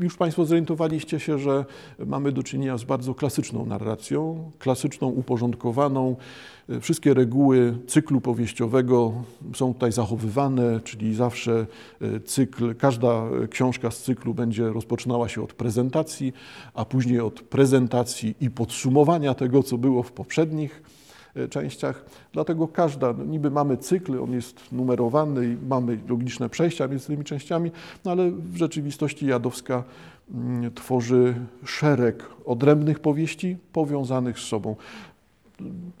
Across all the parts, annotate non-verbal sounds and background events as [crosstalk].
już Państwo zorientowaliście się, że mamy do czynienia z bardzo klasyczną narracją, klasyczną, uporządkowaną. Wszystkie reguły cyklu powieściowego są tutaj zachowywane, czyli zawsze cykl, każda książka z cyklu będzie rozpoczynała się od prezentacji, a później od prezentacji i podsumowania tego, co było w poprzednich E, częściach. Dlatego każda, no niby mamy cykl, on jest numerowany i mamy logiczne przejścia między tymi częściami, no ale w rzeczywistości Jadowska mm, tworzy szereg odrębnych powieści powiązanych z sobą.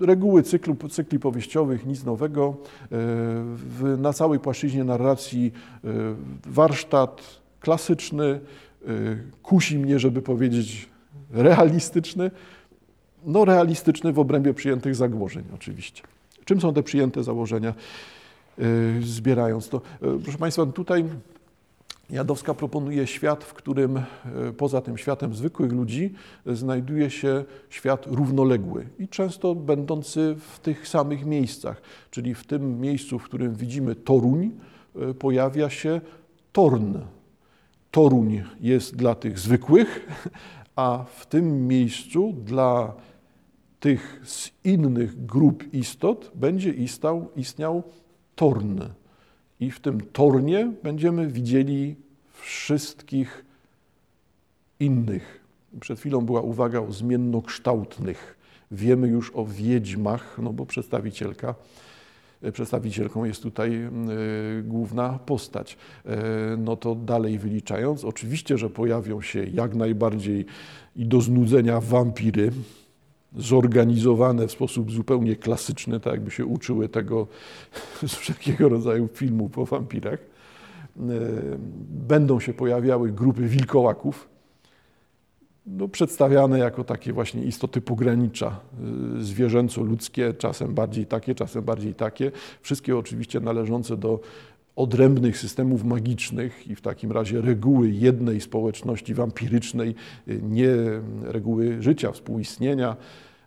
Reguły cyklu, cykli powieściowych, nic nowego. E, w, na całej płaszczyźnie narracji e, warsztat klasyczny, kusi mnie, żeby powiedzieć realistyczny, no, realistyczny w obrębie przyjętych założeń oczywiście. Czym są te przyjęte założenia, yy, zbierając to? Yy, proszę Państwa, tutaj Jadowska proponuje świat, w którym yy, poza tym światem zwykłych ludzi znajduje się świat równoległy i często będący w tych samych miejscach, czyli w tym miejscu, w którym widzimy Toruń, pojawia się Torn. Toruń jest dla tych zwykłych, [laughs] a w tym miejscu dla tych z innych grup istot będzie istał, istniał torn. I w tym tornie będziemy widzieli wszystkich innych. Przed chwilą była uwaga o zmiennokształtnych. Wiemy już o wiedźmach, no bo przedstawicielka, przedstawicielką jest tutaj y, główna postać. Y, no to dalej wyliczając, oczywiście, że pojawią się jak najbardziej i do znudzenia wampiry, zorganizowane w sposób zupełnie klasyczny, tak jakby się uczyły tego [laughs] z wszelkiego rodzaju filmów o wampirach. E, będą się pojawiały grupy wilkołaków, no, przedstawiane jako takie właśnie istoty pogranicza, e, zwierzęco-ludzkie, czasem bardziej takie, czasem bardziej takie. Wszystkie oczywiście należące do odrębnych systemów magicznych i w takim razie reguły jednej społeczności wampirycznej, y, nie reguły życia, współistnienia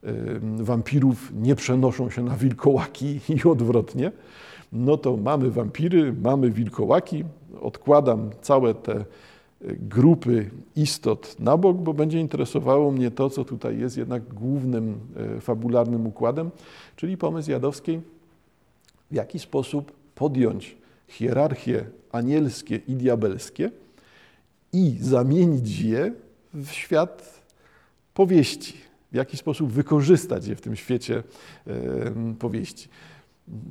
y, wampirów nie przenoszą się na wilkołaki i odwrotnie, no to mamy wampiry, mamy wilkołaki. Odkładam całe te y, grupy istot na bok, bo będzie interesowało mnie to, co tutaj jest jednak głównym fabularnym układem, czyli pomysł Jadowskiej, w jaki sposób podjąć hierarchie anielskie i diabelskie i zamienić je w świat powieści, w jaki sposób wykorzystać je w tym świecie powieści.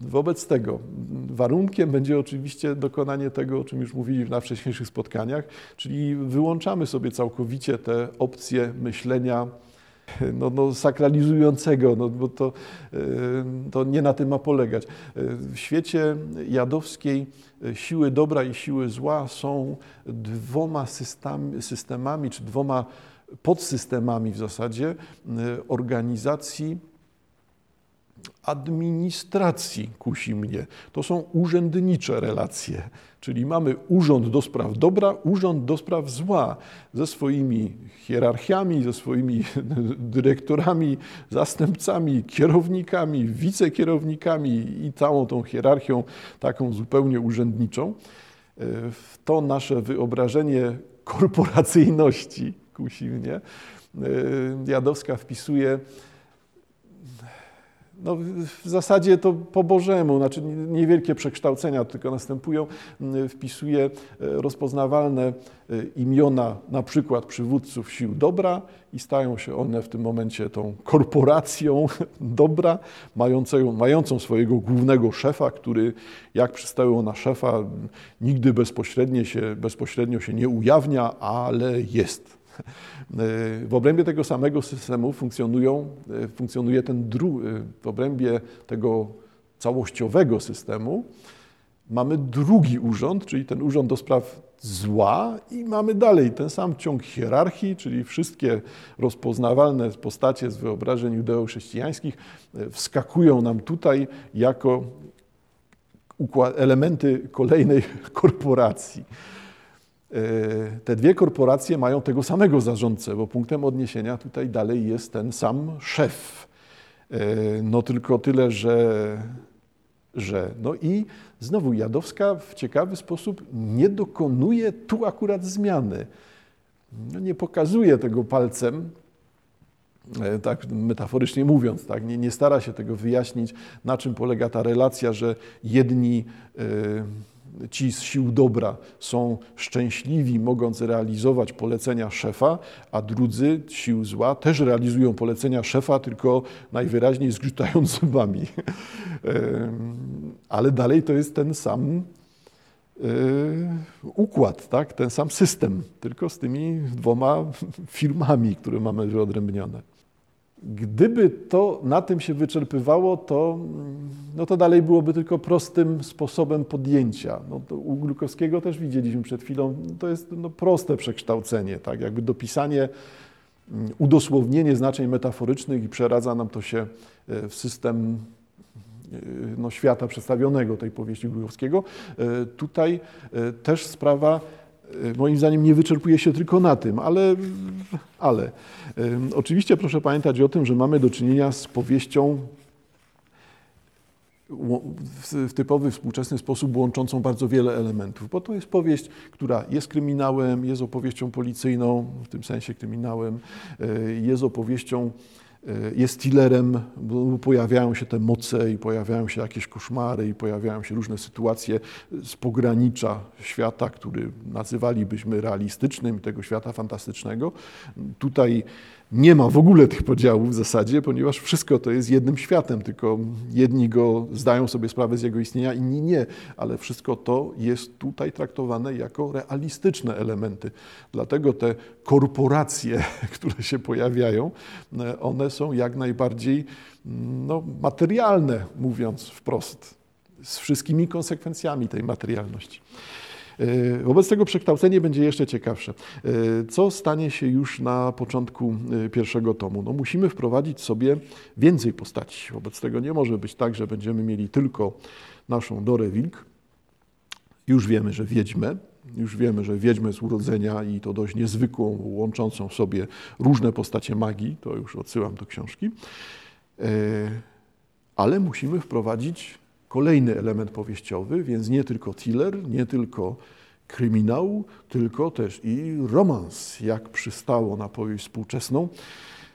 Wobec tego warunkiem będzie oczywiście dokonanie tego, o czym już mówili na wcześniejszych spotkaniach, czyli wyłączamy sobie całkowicie te opcje myślenia no, no, sakralizującego, no, bo to, e, to nie na tym ma polegać. E, w świecie jadowskiej e, siły dobra i siły zła są dwoma systemami, systemami czy dwoma podsystemami w zasadzie organizacji administracji kusi mnie. To są urzędnicze relacje, czyli mamy urząd do spraw dobra, urząd do spraw zła, ze swoimi hierarchiami, ze swoimi [laughs] dyrektorami, zastępcami, kierownikami, wicekierownikami i całą tą hierarchią taką zupełnie urzędniczą. W to nasze wyobrażenie korporacyjności kusi mnie. Jadowska wpisuje no, w zasadzie to po Bożemu, znaczy niewielkie przekształcenia tylko następują, mm, wpisuje e, rozpoznawalne e, imiona na przykład przywódców sił dobra i stają się one w tym momencie tą korporacją [laughs] dobra, mającą, mającą swojego głównego szefa, który jak przystało na szefa nigdy bezpośrednio się, bezpośrednio się nie ujawnia, ale jest. W obrębie tego samego systemu funkcjonują, funkcjonuje ten drugi, w obrębie tego całościowego systemu mamy drugi urząd, czyli ten urząd do spraw zła i mamy dalej ten sam ciąg hierarchii, czyli wszystkie rozpoznawalne postacie z wyobrażeń judeo-chrześcijańskich e, wskakują nam tutaj jako elementy kolejnej [laughs] korporacji. E, te dwie korporacje mają tego samego zarządcę, bo punktem odniesienia tutaj dalej jest ten sam szef. E, no tylko tyle, że, że. No i znowu Jadowska w ciekawy sposób nie dokonuje tu akurat zmiany. no, nie pokazuje tego palcem, e, tak metaforycznie mówiąc, tak, nie, nie stara się tego wyjaśnić, na czym polega ta relacja, że jedni ci z sił dobra są szczęśliwi, mogąc realizować polecenia szefa, a drudzy sił zła też realizują polecenia szefa, tylko najwyraźniej zgrzytając [laughs] zębami. Ale dalej to jest ten sam e, układ, tak? ten sam system, tylko z tymi dwoma [laughs] firmami, które mamy wyodrębnione. Gdyby to na tym się wyczerpywało, to, no to dalej byłoby tylko prostym sposobem podjęcia. No u Glukowskiego też widzieliśmy przed chwilą, to jest no proste przekształcenie, tak? jakby dopisanie, mm, udosłownienie znaczeń metaforycznych i przeradza nam to się e, w system e, no, świata przedstawionego tej powieści Glukowskiego. E, tutaj też sprawa moim zdaniem nie wyczerpuje się tylko na tym, ale, ale oczywiście proszę pamiętać o tym, że mamy do czynienia z powieścią w typowy, współczesny sposób łączącą bardzo wiele elementów, bo to jest powieść, która jest kryminałem, jest opowieścią policyjną, w tym sensie kryminałem, y, jest opowieścią jest tillerem, bo pojawiają się te moce i pojawiają się jakieś koszmary i pojawiają się różne sytuacje z pogranicza świata, który nazywalibyśmy realistycznym, tego świata fantastycznego. Tutaj nie ma w ogóle tych podziałów w zasadzie, ponieważ wszystko to jest jednym światem, tylko jedni go zdają sobie sprawę z jego istnienia, inni nie, ale wszystko to jest tutaj traktowane jako realistyczne elementy. Dlatego te korporacje, [laughs] które się pojawiają, one są jak najbardziej no, materialne, mówiąc wprost, z wszystkimi konsekwencjami tej materialności. E, wobec tego przekształcenie będzie jeszcze ciekawsze. E, co stanie się już na początku e, pierwszego tomu? No musimy wprowadzić sobie więcej postaci. Wobec tego nie może być tak, że będziemy mieli tylko naszą Dorę Wilk. Już wiemy, że wiedźmę, już wiemy, że wiedźmę z urodzenia i to dość niezwykłą, łączącą w sobie różne postacie magii, to już odsyłam do książki. Ale musimy wprowadzić kolejny element powieściowy, więc nie tylko thriller, nie tylko kryminał, tylko też i romans, jak przystało na powieść współczesną,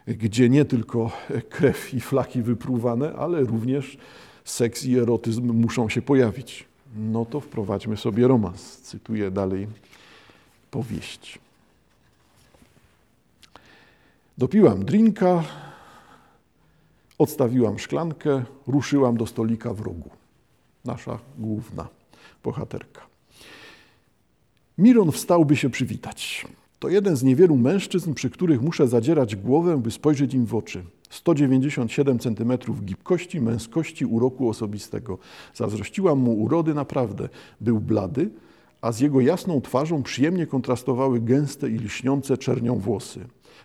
gdzie nie tylko krew i flaki wypruwane, ale również seks i erotyzm muszą się pojawić. No to wprowadźmy sobie romans. Cytuję dalej powieść. Dopiłam drinka, odstawiłam szklankę, ruszyłam do stolika w rogu nasza główna bohaterka. Miron wstał, by się przywitać. To jeden z niewielu mężczyzn, przy których muszę zadzierać głowę, by spojrzeć im w oczy. 197 cm gibkości, męskości, uroku osobistego. Zazdrościłam mu urody naprawdę. Był blady, a z jego jasną twarzą przyjemnie kontrastowały gęste i lśniące czernią włosy.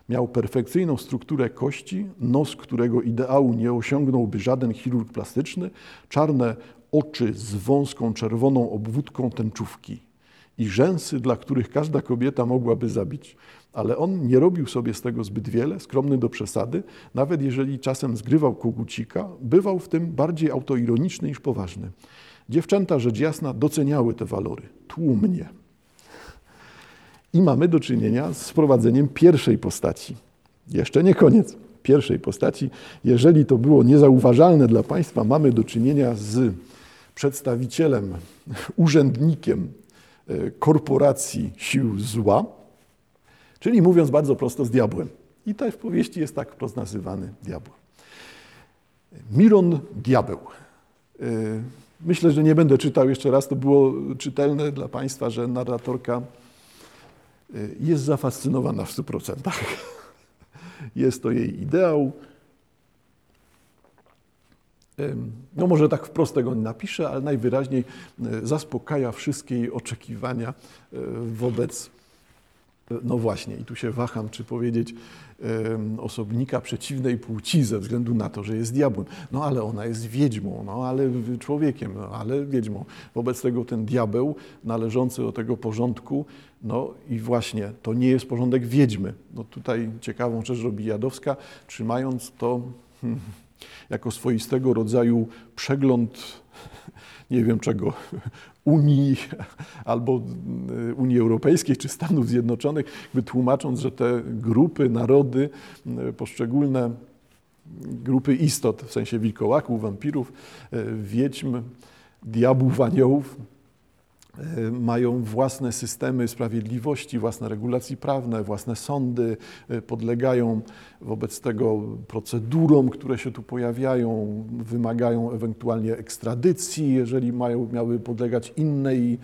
Miał perfekcyjną strukturę kości, nos, którego ideału nie osiągnąłby żaden chirurg plastyczny, czarne oczy z wąską czerwoną obwódką tęczówki i rzęsy, dla których każda kobieta mogłaby zabić. Ale on nie robił sobie z tego zbyt wiele, skromny do przesady, nawet jeżeli czasem zgrywał kogucika, bywał w tym bardziej autoironiczny niż poważny. Dziewczęta, rzecz jasna, doceniały te walory, tłumnie. I mamy do czynienia z wprowadzeniem pierwszej postaci. Jeszcze nie koniec pierwszej postaci. Jeżeli to było niezauważalne dla Państwa, mamy do czynienia z przedstawicielem, urzędnikiem e, korporacji sił zła, czyli mówiąc bardzo prosto z diabłem. I tutaj w powieści jest tak wprost nazywany diabłem. Miron Diabeł. E, myślę, że nie będę czytał jeszcze raz, to było czytelne dla Państwa, że narratorka e, jest zafascynowana w 100%. [laughs] Jest to jej ideał, no może tak wprost tego nie napiszę, ale najwyraźniej e, zaspokaja wszystkie jej oczekiwania e, wobec, e, no właśnie, i tu się waham, czy powiedzieć osobnika przeciwnej płci ze względu na to, że jest diabłem. No ale ona jest wiedźmą, no ale człowiekiem, no ale wiedźmą. Wobec tego ten diabeł należący do tego porządku, no i właśnie to nie jest porządek wiedźmy. No tutaj ciekawą rzecz robi Jadowska, trzymając to... Hmm, jako swoistego rodzaju przegląd, [laughs] nie wiem czego, [laughs] Unii albo Unii Europejskiej czy Stanów Zjednoczonych, tłumacząc, że te grupy, narody, poszczególne grupy istot, w sensie wilkołaków, wampirów, wiedźm, diabłów, aniołów, mają własne systemy sprawiedliwości, własne regulacji prawne, własne sądy, e, podlegają wobec tego procedurom, które się tu pojawiają, wymagają ewentualnie ekstradycji, jeżeli mają, miały podlegać innej,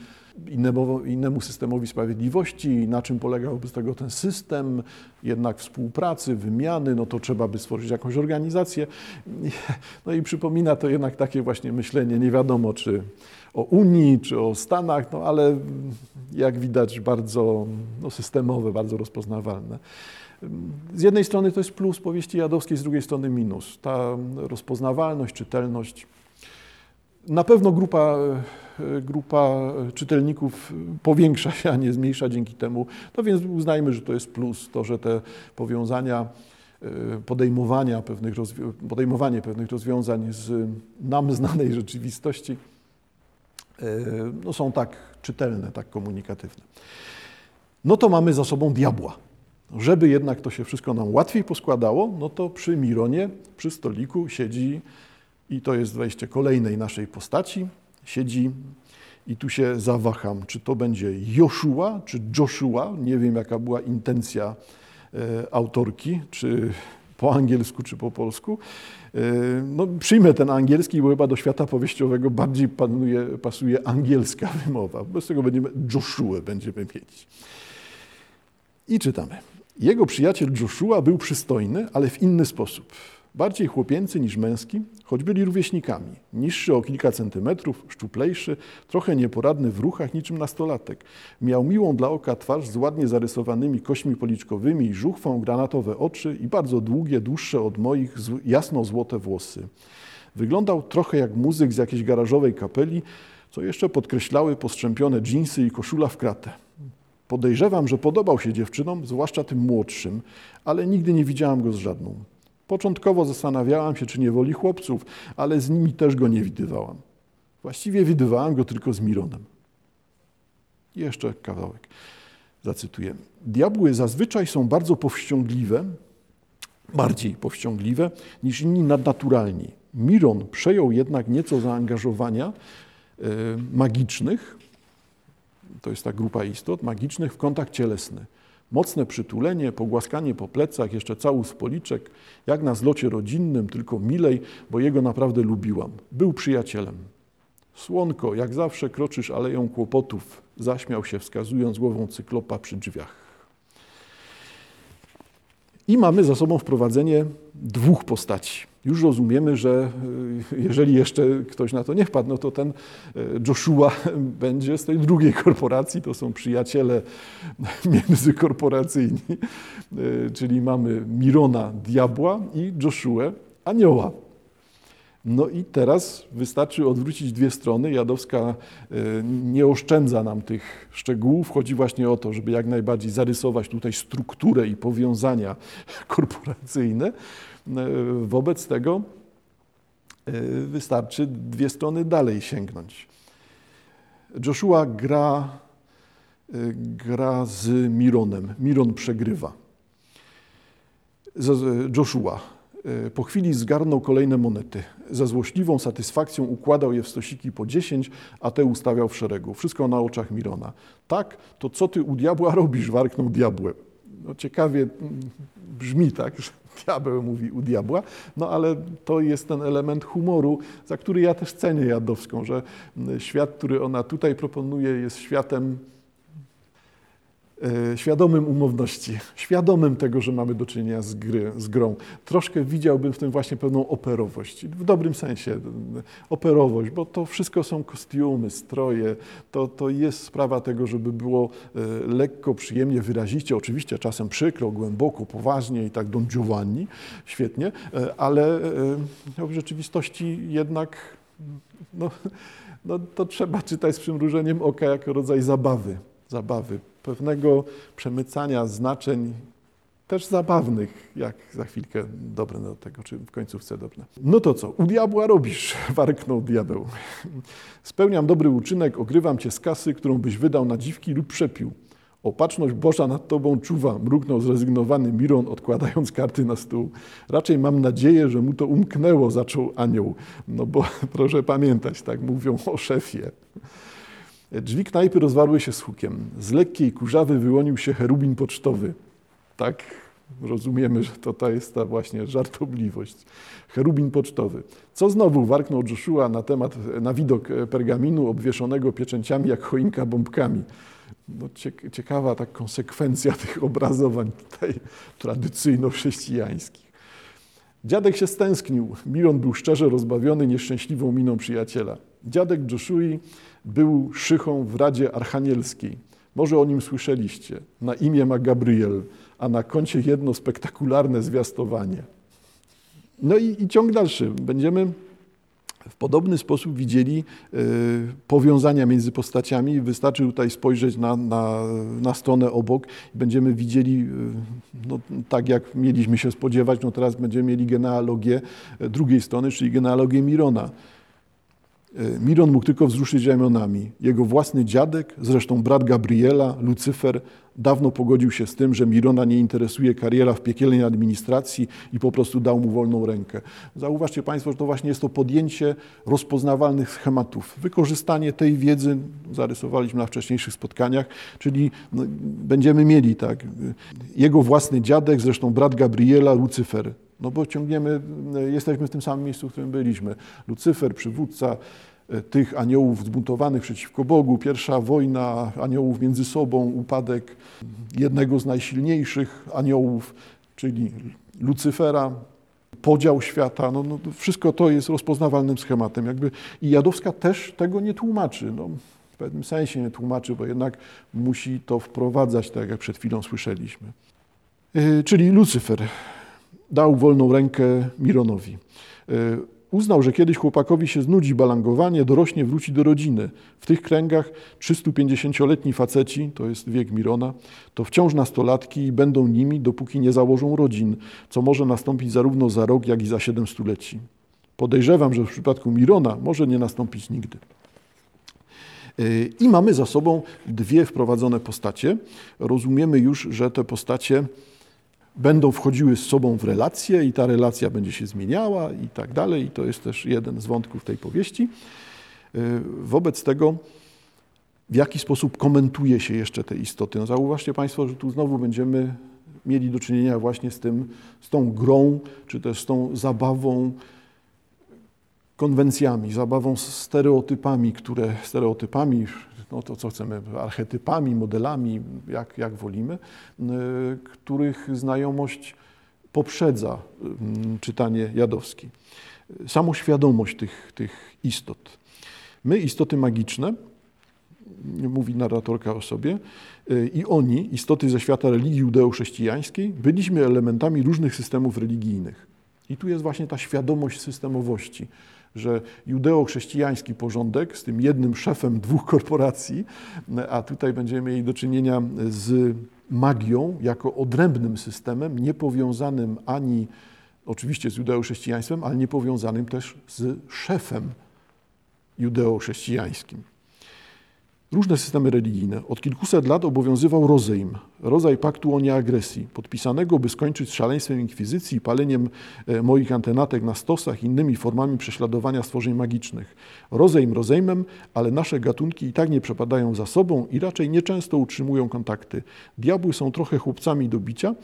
innemu, innemu systemowi sprawiedliwości, na czym polega wobec tego ten system, jednak współpracy, wymiany, no to trzeba by stworzyć jakąś organizację. [laughs] No i przypomina to jednak takie właśnie myślenie, nie wiadomo czy o Unii czy o Stanach, no ale jak widać bardzo no, systemowe, bardzo rozpoznawalne. Z jednej strony to jest plus powieści jadowskiej, z drugiej strony minus. Ta rozpoznawalność, czytelność. Na pewno grupa, grupa czytelników powiększa się, a nie zmniejsza dzięki temu. No więc uznajmy, że to jest plus, to, że te powiązania podejmowania pewnych podejmowanie pewnych rozwiązań z nam znanej rzeczywistości E, no, są tak czytelne, tak komunikatywne. No to mamy za sobą diabła. Żeby jednak to się wszystko nam łatwiej poskładało, no to przy Mironie, przy stoliku siedzi, i to jest wejście kolejnej naszej postaci, siedzi i tu się zawaham, czy to będzie Joshua, czy Joshua, nie wiem jaka była intencja e, autorki, czy po angielsku, czy po polsku. E, no, przyjmę ten angielski, bo chyba do świata powieściowego bardziej panuje, pasuje angielska wymowa. Bez tego będziemy Joshua będziemy mieć. I czytamy. Jego przyjaciel Joshua był przystojny, ale w inny sposób. Bardziej chłopięcy niż męski, choć byli rówieśnikami. Niższy o kilka centymetrów, szczuplejszy, trochę nieporadny w ruchach niczym nastolatek. Miał miłą dla oka twarz z ładnie zarysowanymi kośćmi policzkowymi i żuchwą, granatowe oczy i bardzo długie, dłuższe od moich, jasno-złote włosy. Wyglądał trochę jak muzyk z jakiejś garażowej kapeli, co jeszcze podkreślały postrzępione dżinsy i koszula w kratę. Podejrzewam, że podobał się dziewczynom, zwłaszcza tym młodszym, ale nigdy nie widziałam go z żadną. Początkowo zastanawiałam się, czy nie woli chłopców, ale z nimi też go nie widywałam. Właściwie widywałam go tylko z Mironem. Jeszcze kawałek. Zacytuję. Diabły zazwyczaj są bardzo powściągliwe, bardziej powściągliwe niż inni nadnaturalni. Miron przejął jednak nieco zaangażowania y, magicznych, to jest ta grupa istot, magicznych w kontakt cielesny. Mocne przytulenie, pogłaskanie po plecach, jeszcze całus policzek, jak na zlocie rodzinnym, tylko milej, bo jego naprawdę lubiłam. Był przyjacielem. Słonko, jak zawsze kroczysz aleją kłopotów, zaśmiał się, wskazując głową cyklopa przy drzwiach. I mamy za sobą wprowadzenie dwóch postaci. Już rozumiemy, że y, jeżeli jeszcze ktoś na to nie wpadł, no to ten y, Joshua [laughs] będzie z tej drugiej korporacji, to są przyjaciele [laughs] międzykorporacyjni, y, czyli mamy Mirona, diabła i Joshua, anioła. No i teraz wystarczy odwrócić dwie strony. Jadowska nie oszczędza nam tych szczegółów. Chodzi właśnie o to, żeby jak najbardziej zarysować tutaj strukturę i powiązania [laughs] korporacyjne. E, wobec tego e, wystarczy dwie strony dalej sięgnąć. Joshua gra, gra z Mironem. Miron przegrywa. Joshua E, po chwili zgarnął kolejne monety. Ze złośliwą satysfakcją układał je w stosiki po dziesięć, a te ustawiał w szeregu. Wszystko na oczach Mirona. Tak, to co ty u diabła [laughs] robisz? warknął diabłem. No ciekawie mm, brzmi tak, diabeł mówi u diabła, no ale to jest ten element humoru, za który ja też cenię Jadowską, że mm, świat, który ona tutaj proponuje, jest światem świadomym umowności, [laughs] świadomym tego, że mamy do czynienia z, gry, z grą. Troszkę widziałbym w tym właśnie pewną operowość, w dobrym sensie operowość, bo to wszystko są kostiumy, stroje, to, to jest sprawa tego, żeby było e, lekko, przyjemnie, wyrazicie, oczywiście czasem przykro, głęboko, poważnie i tak Don Giovanni, świetnie, e, ale w rzeczywistości jednak no, no, to trzeba czytać z przymrużeniem oka jako rodzaj zabawy, zabawy pewnego przemycania znaczeń też zabawnych, jak za chwilkę dobre do tego, czy w końcówce dobre. No to co, u diabła robisz, [laughs] warknął diabeł. Spełniam dobry uczynek, ogrywam cię z kasy, którą byś wydał na dziwki lub przepił. Opatrzność Boża nad tobą czuwa, mrugnął zrezygnowany Miron, odkładając karty na stół. Raczej mam nadzieję, że mu to umknęło, zaczął anioł. No bo [laughs] proszę pamiętać, tak mówią o szefie. Drzwi knajpy rozwarły się z hukiem. Z lekkiej kurzawy wyłonił się cherubin pocztowy. Tak rozumiemy, że to, to jest ta właśnie żartobliwość. Cherubin pocztowy. Co znowu warknął Joshua na temat, na widok pergaminu obwieszonego pieczęciami jak choinka bombkami. No, ciekawa ta konsekwencja [laughs] tych obrazowań tutaj tradycyjno-chrześcijańskich. Dziadek się stęsknił. Miron był szczerze rozbawiony nieszczęśliwą miną przyjaciela. Dziadek Joshui był szychą w Radzie Archanielskiej. Może o nim słyszeliście. Na imię ma Gabriel, a na koncie jedno spektakularne zwiastowanie. No i, i ciąg dalszy. Będziemy w podobny sposób widzieli y, powiązania między postaciami. Wystarczy tutaj spojrzeć na, na, na stronę obok. Będziemy widzieli, y, no, tak jak mieliśmy się spodziewać, no teraz będziemy mieli genealogię y, drugiej strony, czyli genealogię Mirona. Miron mógł tylko wzruszyć ramionami. Jego własny dziadek, zresztą brat Gabriela, Lucyfer, dawno pogodził się z tym, że Mirona nie interesuje kariera w piekielnej administracji i po prostu dał mu wolną rękę. Zauważcie Państwo, że to właśnie jest to podjęcie rozpoznawalnych schematów, wykorzystanie tej wiedzy, zarysowaliśmy na wcześniejszych spotkaniach, czyli no, będziemy mieli tak, jego własny dziadek, zresztą brat Gabriela, Lucyfer. No bo ciągniemy, jesteśmy w tym samym miejscu, w którym byliśmy. Lucyfer, przywódca, E, tych aniołów zbuntowanych przeciwko Bogu, pierwsza wojna aniołów między sobą, upadek jednego z najsilniejszych aniołów, czyli Lucyfera, podział świata, no, no, wszystko to jest rozpoznawalnym schematem. Jakby, I Jadowska też tego nie tłumaczy. No, w pewnym sensie nie tłumaczy, bo jednak musi to wprowadzać, tak jak przed chwilą słyszeliśmy. Yy, czyli Lucyfer dał wolną rękę Mironowi. Yy, Uznał, że kiedyś chłopakowi się znudzi balangowanie, dorośnie, wróci do rodziny. W tych kręgach 350-letni faceci, to jest wiek Mirona, to wciąż nastolatki i będą nimi, dopóki nie założą rodzin, co może nastąpić zarówno za rok, jak i za siedem stuleci. Podejrzewam, że w przypadku Mirona może nie nastąpić nigdy. Yy, I mamy za sobą dwie wprowadzone postacie. Rozumiemy już, że te postacie będą wchodziły z sobą w relacje i ta relacja będzie się zmieniała i tak dalej. I to jest też jeden z wątków tej powieści. Y, wobec tego, w jaki sposób komentuje się jeszcze te istoty? No zauważcie Państwo, że tu znowu będziemy mieli do czynienia właśnie z, tym, z tą grą, czy też z tą zabawą konwencjami, zabawą stereotypami, które stereotypami no to co chcemy, archetypami, modelami, jak, jak wolimy, y, których znajomość poprzedza mm, czytanie Jadowski. Samoświadomość tych, tych istot. My, istoty magiczne, mówi narratorka o sobie, y, i oni, istoty ze świata religii judeo-chrześcijańskiej, byliśmy elementami różnych systemów religijnych. I tu jest właśnie ta świadomość systemowości, że judeo-chrześcijański porządek z tym jednym szefem dwóch korporacji, a tutaj będziemy mieli do czynienia z magią jako odrębnym systemem, niepowiązanym ani oczywiście z judeo-chrześcijaństwem, ale niepowiązanym też z szefem judeo-chrześcijańskim. Różne systemy religijne. Od kilkuset lat obowiązywał rozejm, rodzaj paktu o nieagresji, podpisanego, by skończyć z szaleństwem inkwizycji, paleniem e, moich antenatek na stosach, innymi formami prześladowania stworzeń magicznych. Rozejm rozejmem, ale nasze gatunki i tak nie przepadają za sobą i raczej nieczęsto utrzymują kontakty. Diabły są trochę chłopcami do bicia,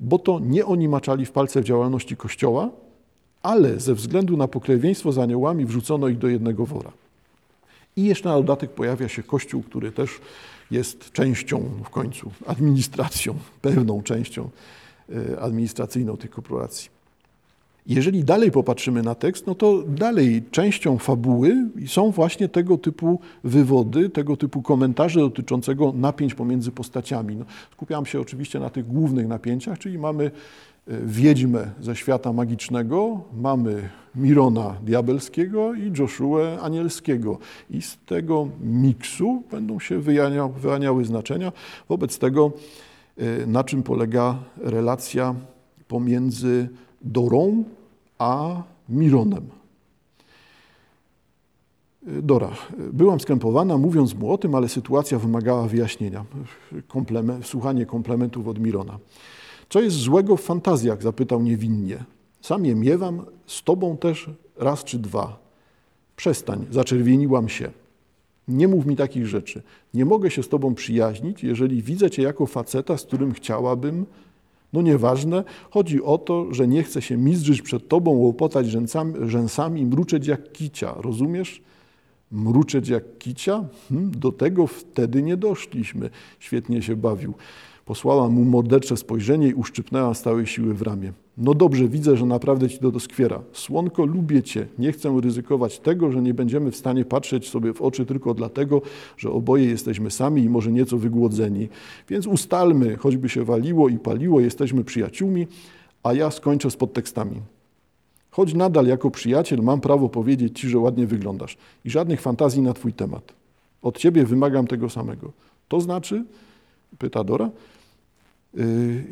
bo to nie oni maczali w palce w działalności Kościoła, ale ze względu na pokrewieństwo z aniołami wrzucono ich do jednego wora. I jeszcze na dodatek pojawia się Kościół, który też jest częścią w końcu, administracją, pewną częścią e, administracyjną tych korporacji. Jeżeli dalej popatrzymy na tekst, no to dalej częścią fabuły są właśnie tego typu wywody, tego typu komentarze dotyczącego napięć pomiędzy postaciami. No, skupiam się oczywiście na tych głównych napięciach, czyli mamy wiedźmę ze świata magicznego, mamy Mirona diabelskiego i Joshua anielskiego. I z tego miksu będą się wyłaniały znaczenia. Wobec tego na czym polega relacja pomiędzy Dorą a Mironem. Dora, byłam skrępowana, mówiąc mu o tym, ale sytuacja wymagała wyjaśnienia. Komplement, słuchanie komplementów od Mirona. Co jest złego w fantazjach? zapytał niewinnie. Sam je miewam, z tobą też raz czy dwa. Przestań, zaczerwieniłam się. Nie mów mi takich rzeczy. Nie mogę się z tobą przyjaźnić, jeżeli widzę cię jako faceta, z którym chciałabym. No nieważne, chodzi o to, że nie chcę się mizdrzyć przed tobą, łopotać rzęsami, rzęsami mruczeć jak kicia. Rozumiesz? Mruczeć jak kicia? Hmm, do tego wtedy nie doszliśmy. Świetnie się bawił. Posłałam mu mordercze spojrzenie i uszczypnęłam stałej siły w ramię. No dobrze, widzę, że naprawdę ci to doskwiera. Słonko, lubię cię. Nie chcę ryzykować tego, że nie będziemy w stanie patrzeć sobie w oczy tylko dlatego, że oboje jesteśmy sami i może nieco wygłodzeni. Więc ustalmy, choćby się waliło i paliło, jesteśmy przyjaciółmi, a ja skończę z podtekstami. Choć nadal jako przyjaciel mam prawo powiedzieć ci, że ładnie wyglądasz i żadnych fantazji na twój temat. Od ciebie wymagam tego samego. To znaczy, pyta Dora,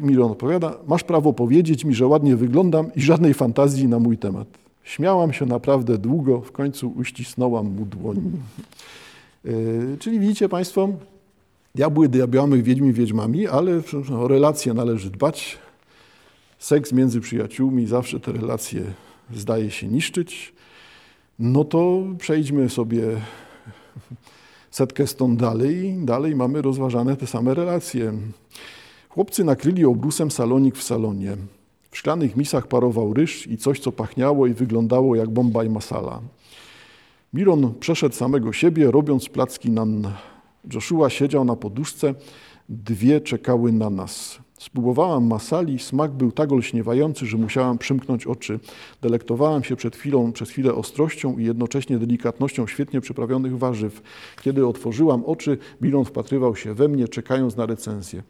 Milon odpowiada, masz prawo powiedzieć mi, że ładnie wyglądam i żadnej fantazji na mój temat. Śmiałam się naprawdę długo, w końcu uścisnęłam mu dłoń. Yy, czyli widzicie Państwo, diabły diabłami, wiedźmi wiedźmami, ale o relacje należy dbać. Seks między przyjaciółmi, zawsze te relacje zdaje się niszczyć. No to przejdźmy sobie setkę stąd dalej. Dalej mamy rozważane te same relacje. Chłopcy nakryli obrusem salonik w salonie. W szklanych misach parował ryż i coś, co pachniało i wyglądało jak bomba i masala. Miron przeszedł samego siebie, robiąc placki nan. Joshua siedział na poduszce, dwie czekały na nas. Spróbowałam masali, smak był tak olśniewający, że musiałam przymknąć oczy. Delektowałam się przed chwilą, przez chwilę ostrością i jednocześnie delikatnością świetnie przyprawionych warzyw. Kiedy otworzyłam oczy, Miron wpatrywał się we mnie, czekając na recenzję.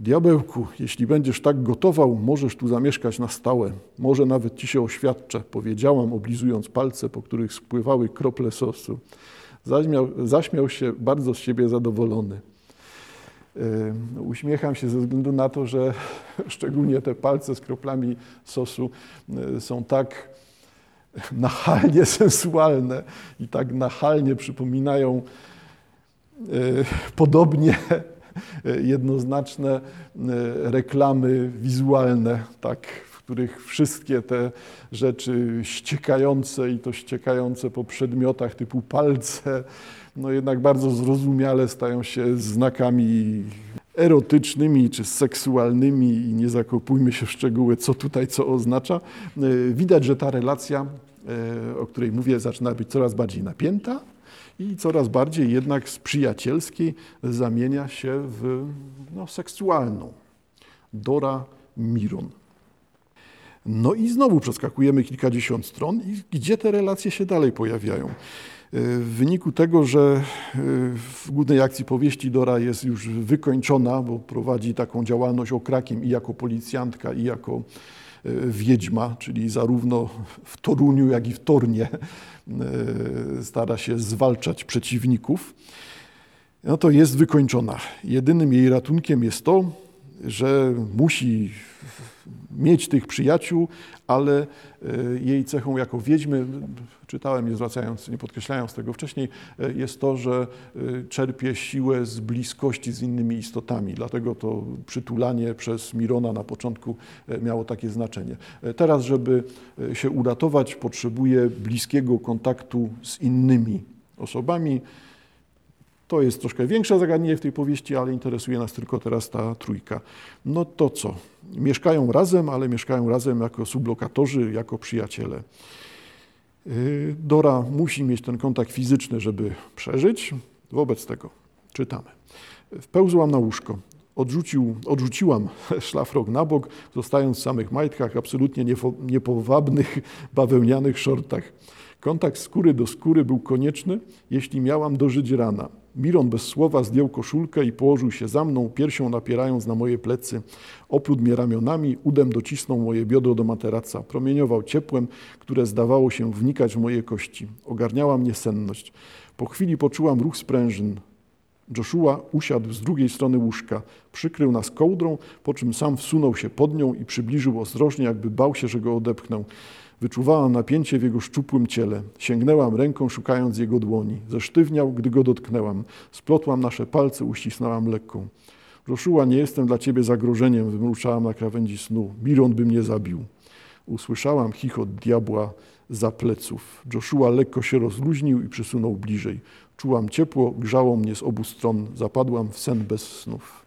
Diabełku, jeśli będziesz tak gotował, możesz tu zamieszkać na stałe. Może nawet ci się oświadczę, powiedziałam, oblizując palce, po których spływały krople sosu. Zaśmiał, zaśmiał się bardzo z siebie zadowolony. Uśmiecham się ze względu na to, że [laughs] szczególnie te palce z kroplami sosu e, są tak nachalnie [laughs] sensualne i tak nachalnie przypominają e, podobnie [laughs] jednoznaczne e, reklamy wizualne, tak, w których wszystkie te rzeczy ściekające i to ściekające po przedmiotach typu palce, no jednak bardzo zrozumiale stają się znakami erotycznymi czy seksualnymi i nie zakopujmy się w szczegóły, co tutaj co oznacza. E, widać, że ta relacja, e, o której mówię, zaczyna być coraz bardziej napięta, i coraz bardziej jednak z przyjacielskiej zamienia się w no, seksualną. Dora Miron. No i znowu przeskakujemy kilkadziesiąt stron i gdzie te relacje się dalej pojawiają. W wyniku tego, że e, w głównej akcji powieści Dora jest już wykończona, bo prowadzi taką działalność okrakiem i jako policjantka, i jako e, wiedźma, czyli zarówno w Toruniu, jak i w Tornie E, stara się zwalczać przeciwników, no to jest wykończona. Jedynym jej ratunkiem jest to, że musi mieć tych przyjaciół, ale e, jej cechą jako wiedźmy, czytałem nie zwracając, nie podkreślając tego wcześniej, e, jest to, że czerpie siłę z bliskości z innymi istotami. Dlatego to przytulanie przez Mirona na początku miało takie znaczenie. Teraz, żeby się uratować, potrzebuje bliskiego kontaktu z innymi osobami. To jest troszkę większe zagadnienie w tej powieści, ale interesuje nas tylko teraz ta trójka. No to co? Mieszkają razem, ale mieszkają razem jako sublokatorzy, jako przyjaciele. Y, Dora musi mieć ten kontakt fizyczny, żeby przeżyć. Wobec tego czytamy. Wpełzłam na łóżko. Odrzucił, odrzuciłam [laughs] szlafrok na bok, zostając w samych majtkach, absolutnie niepowabnych, [laughs] bawełnianych szortach. Kontakt skóry do skóry był konieczny, jeśli miałam dożyć rana. Miron bez słowa zdjął koszulkę i położył się za mną, piersią napierając na moje plecy. Oplódł mnie ramionami, udem docisnął moje biodro do materaca. Promieniował ciepłem, które zdawało się wnikać w moje kości. Ogarniała mnie senność. Po chwili poczułam ruch sprężyn. Joshua usiadł z drugiej strony łóżka, przykrył nas kołdrą, po czym sam wsunął się pod nią i przybliżył ostrożnie, jakby bał się, że go odepchnął. Wyczuwałam napięcie w jego szczupłym ciele. Sięgnęłam ręką, szukając jego dłoni. Zesztywniał, gdy go dotknęłam. Splotłam nasze palce, uścisnęłam lekką. Joshua, nie jestem dla ciebie zagrożeniem, wymruczałam na krawędzi snu. Miron by mnie zabił. Usłyszałam chichot diabła za pleców. Joshua lekko się rozluźnił i przysunął bliżej. Czułam ciepło, grzało mnie z obu stron. Zapadłam w sen bez snów.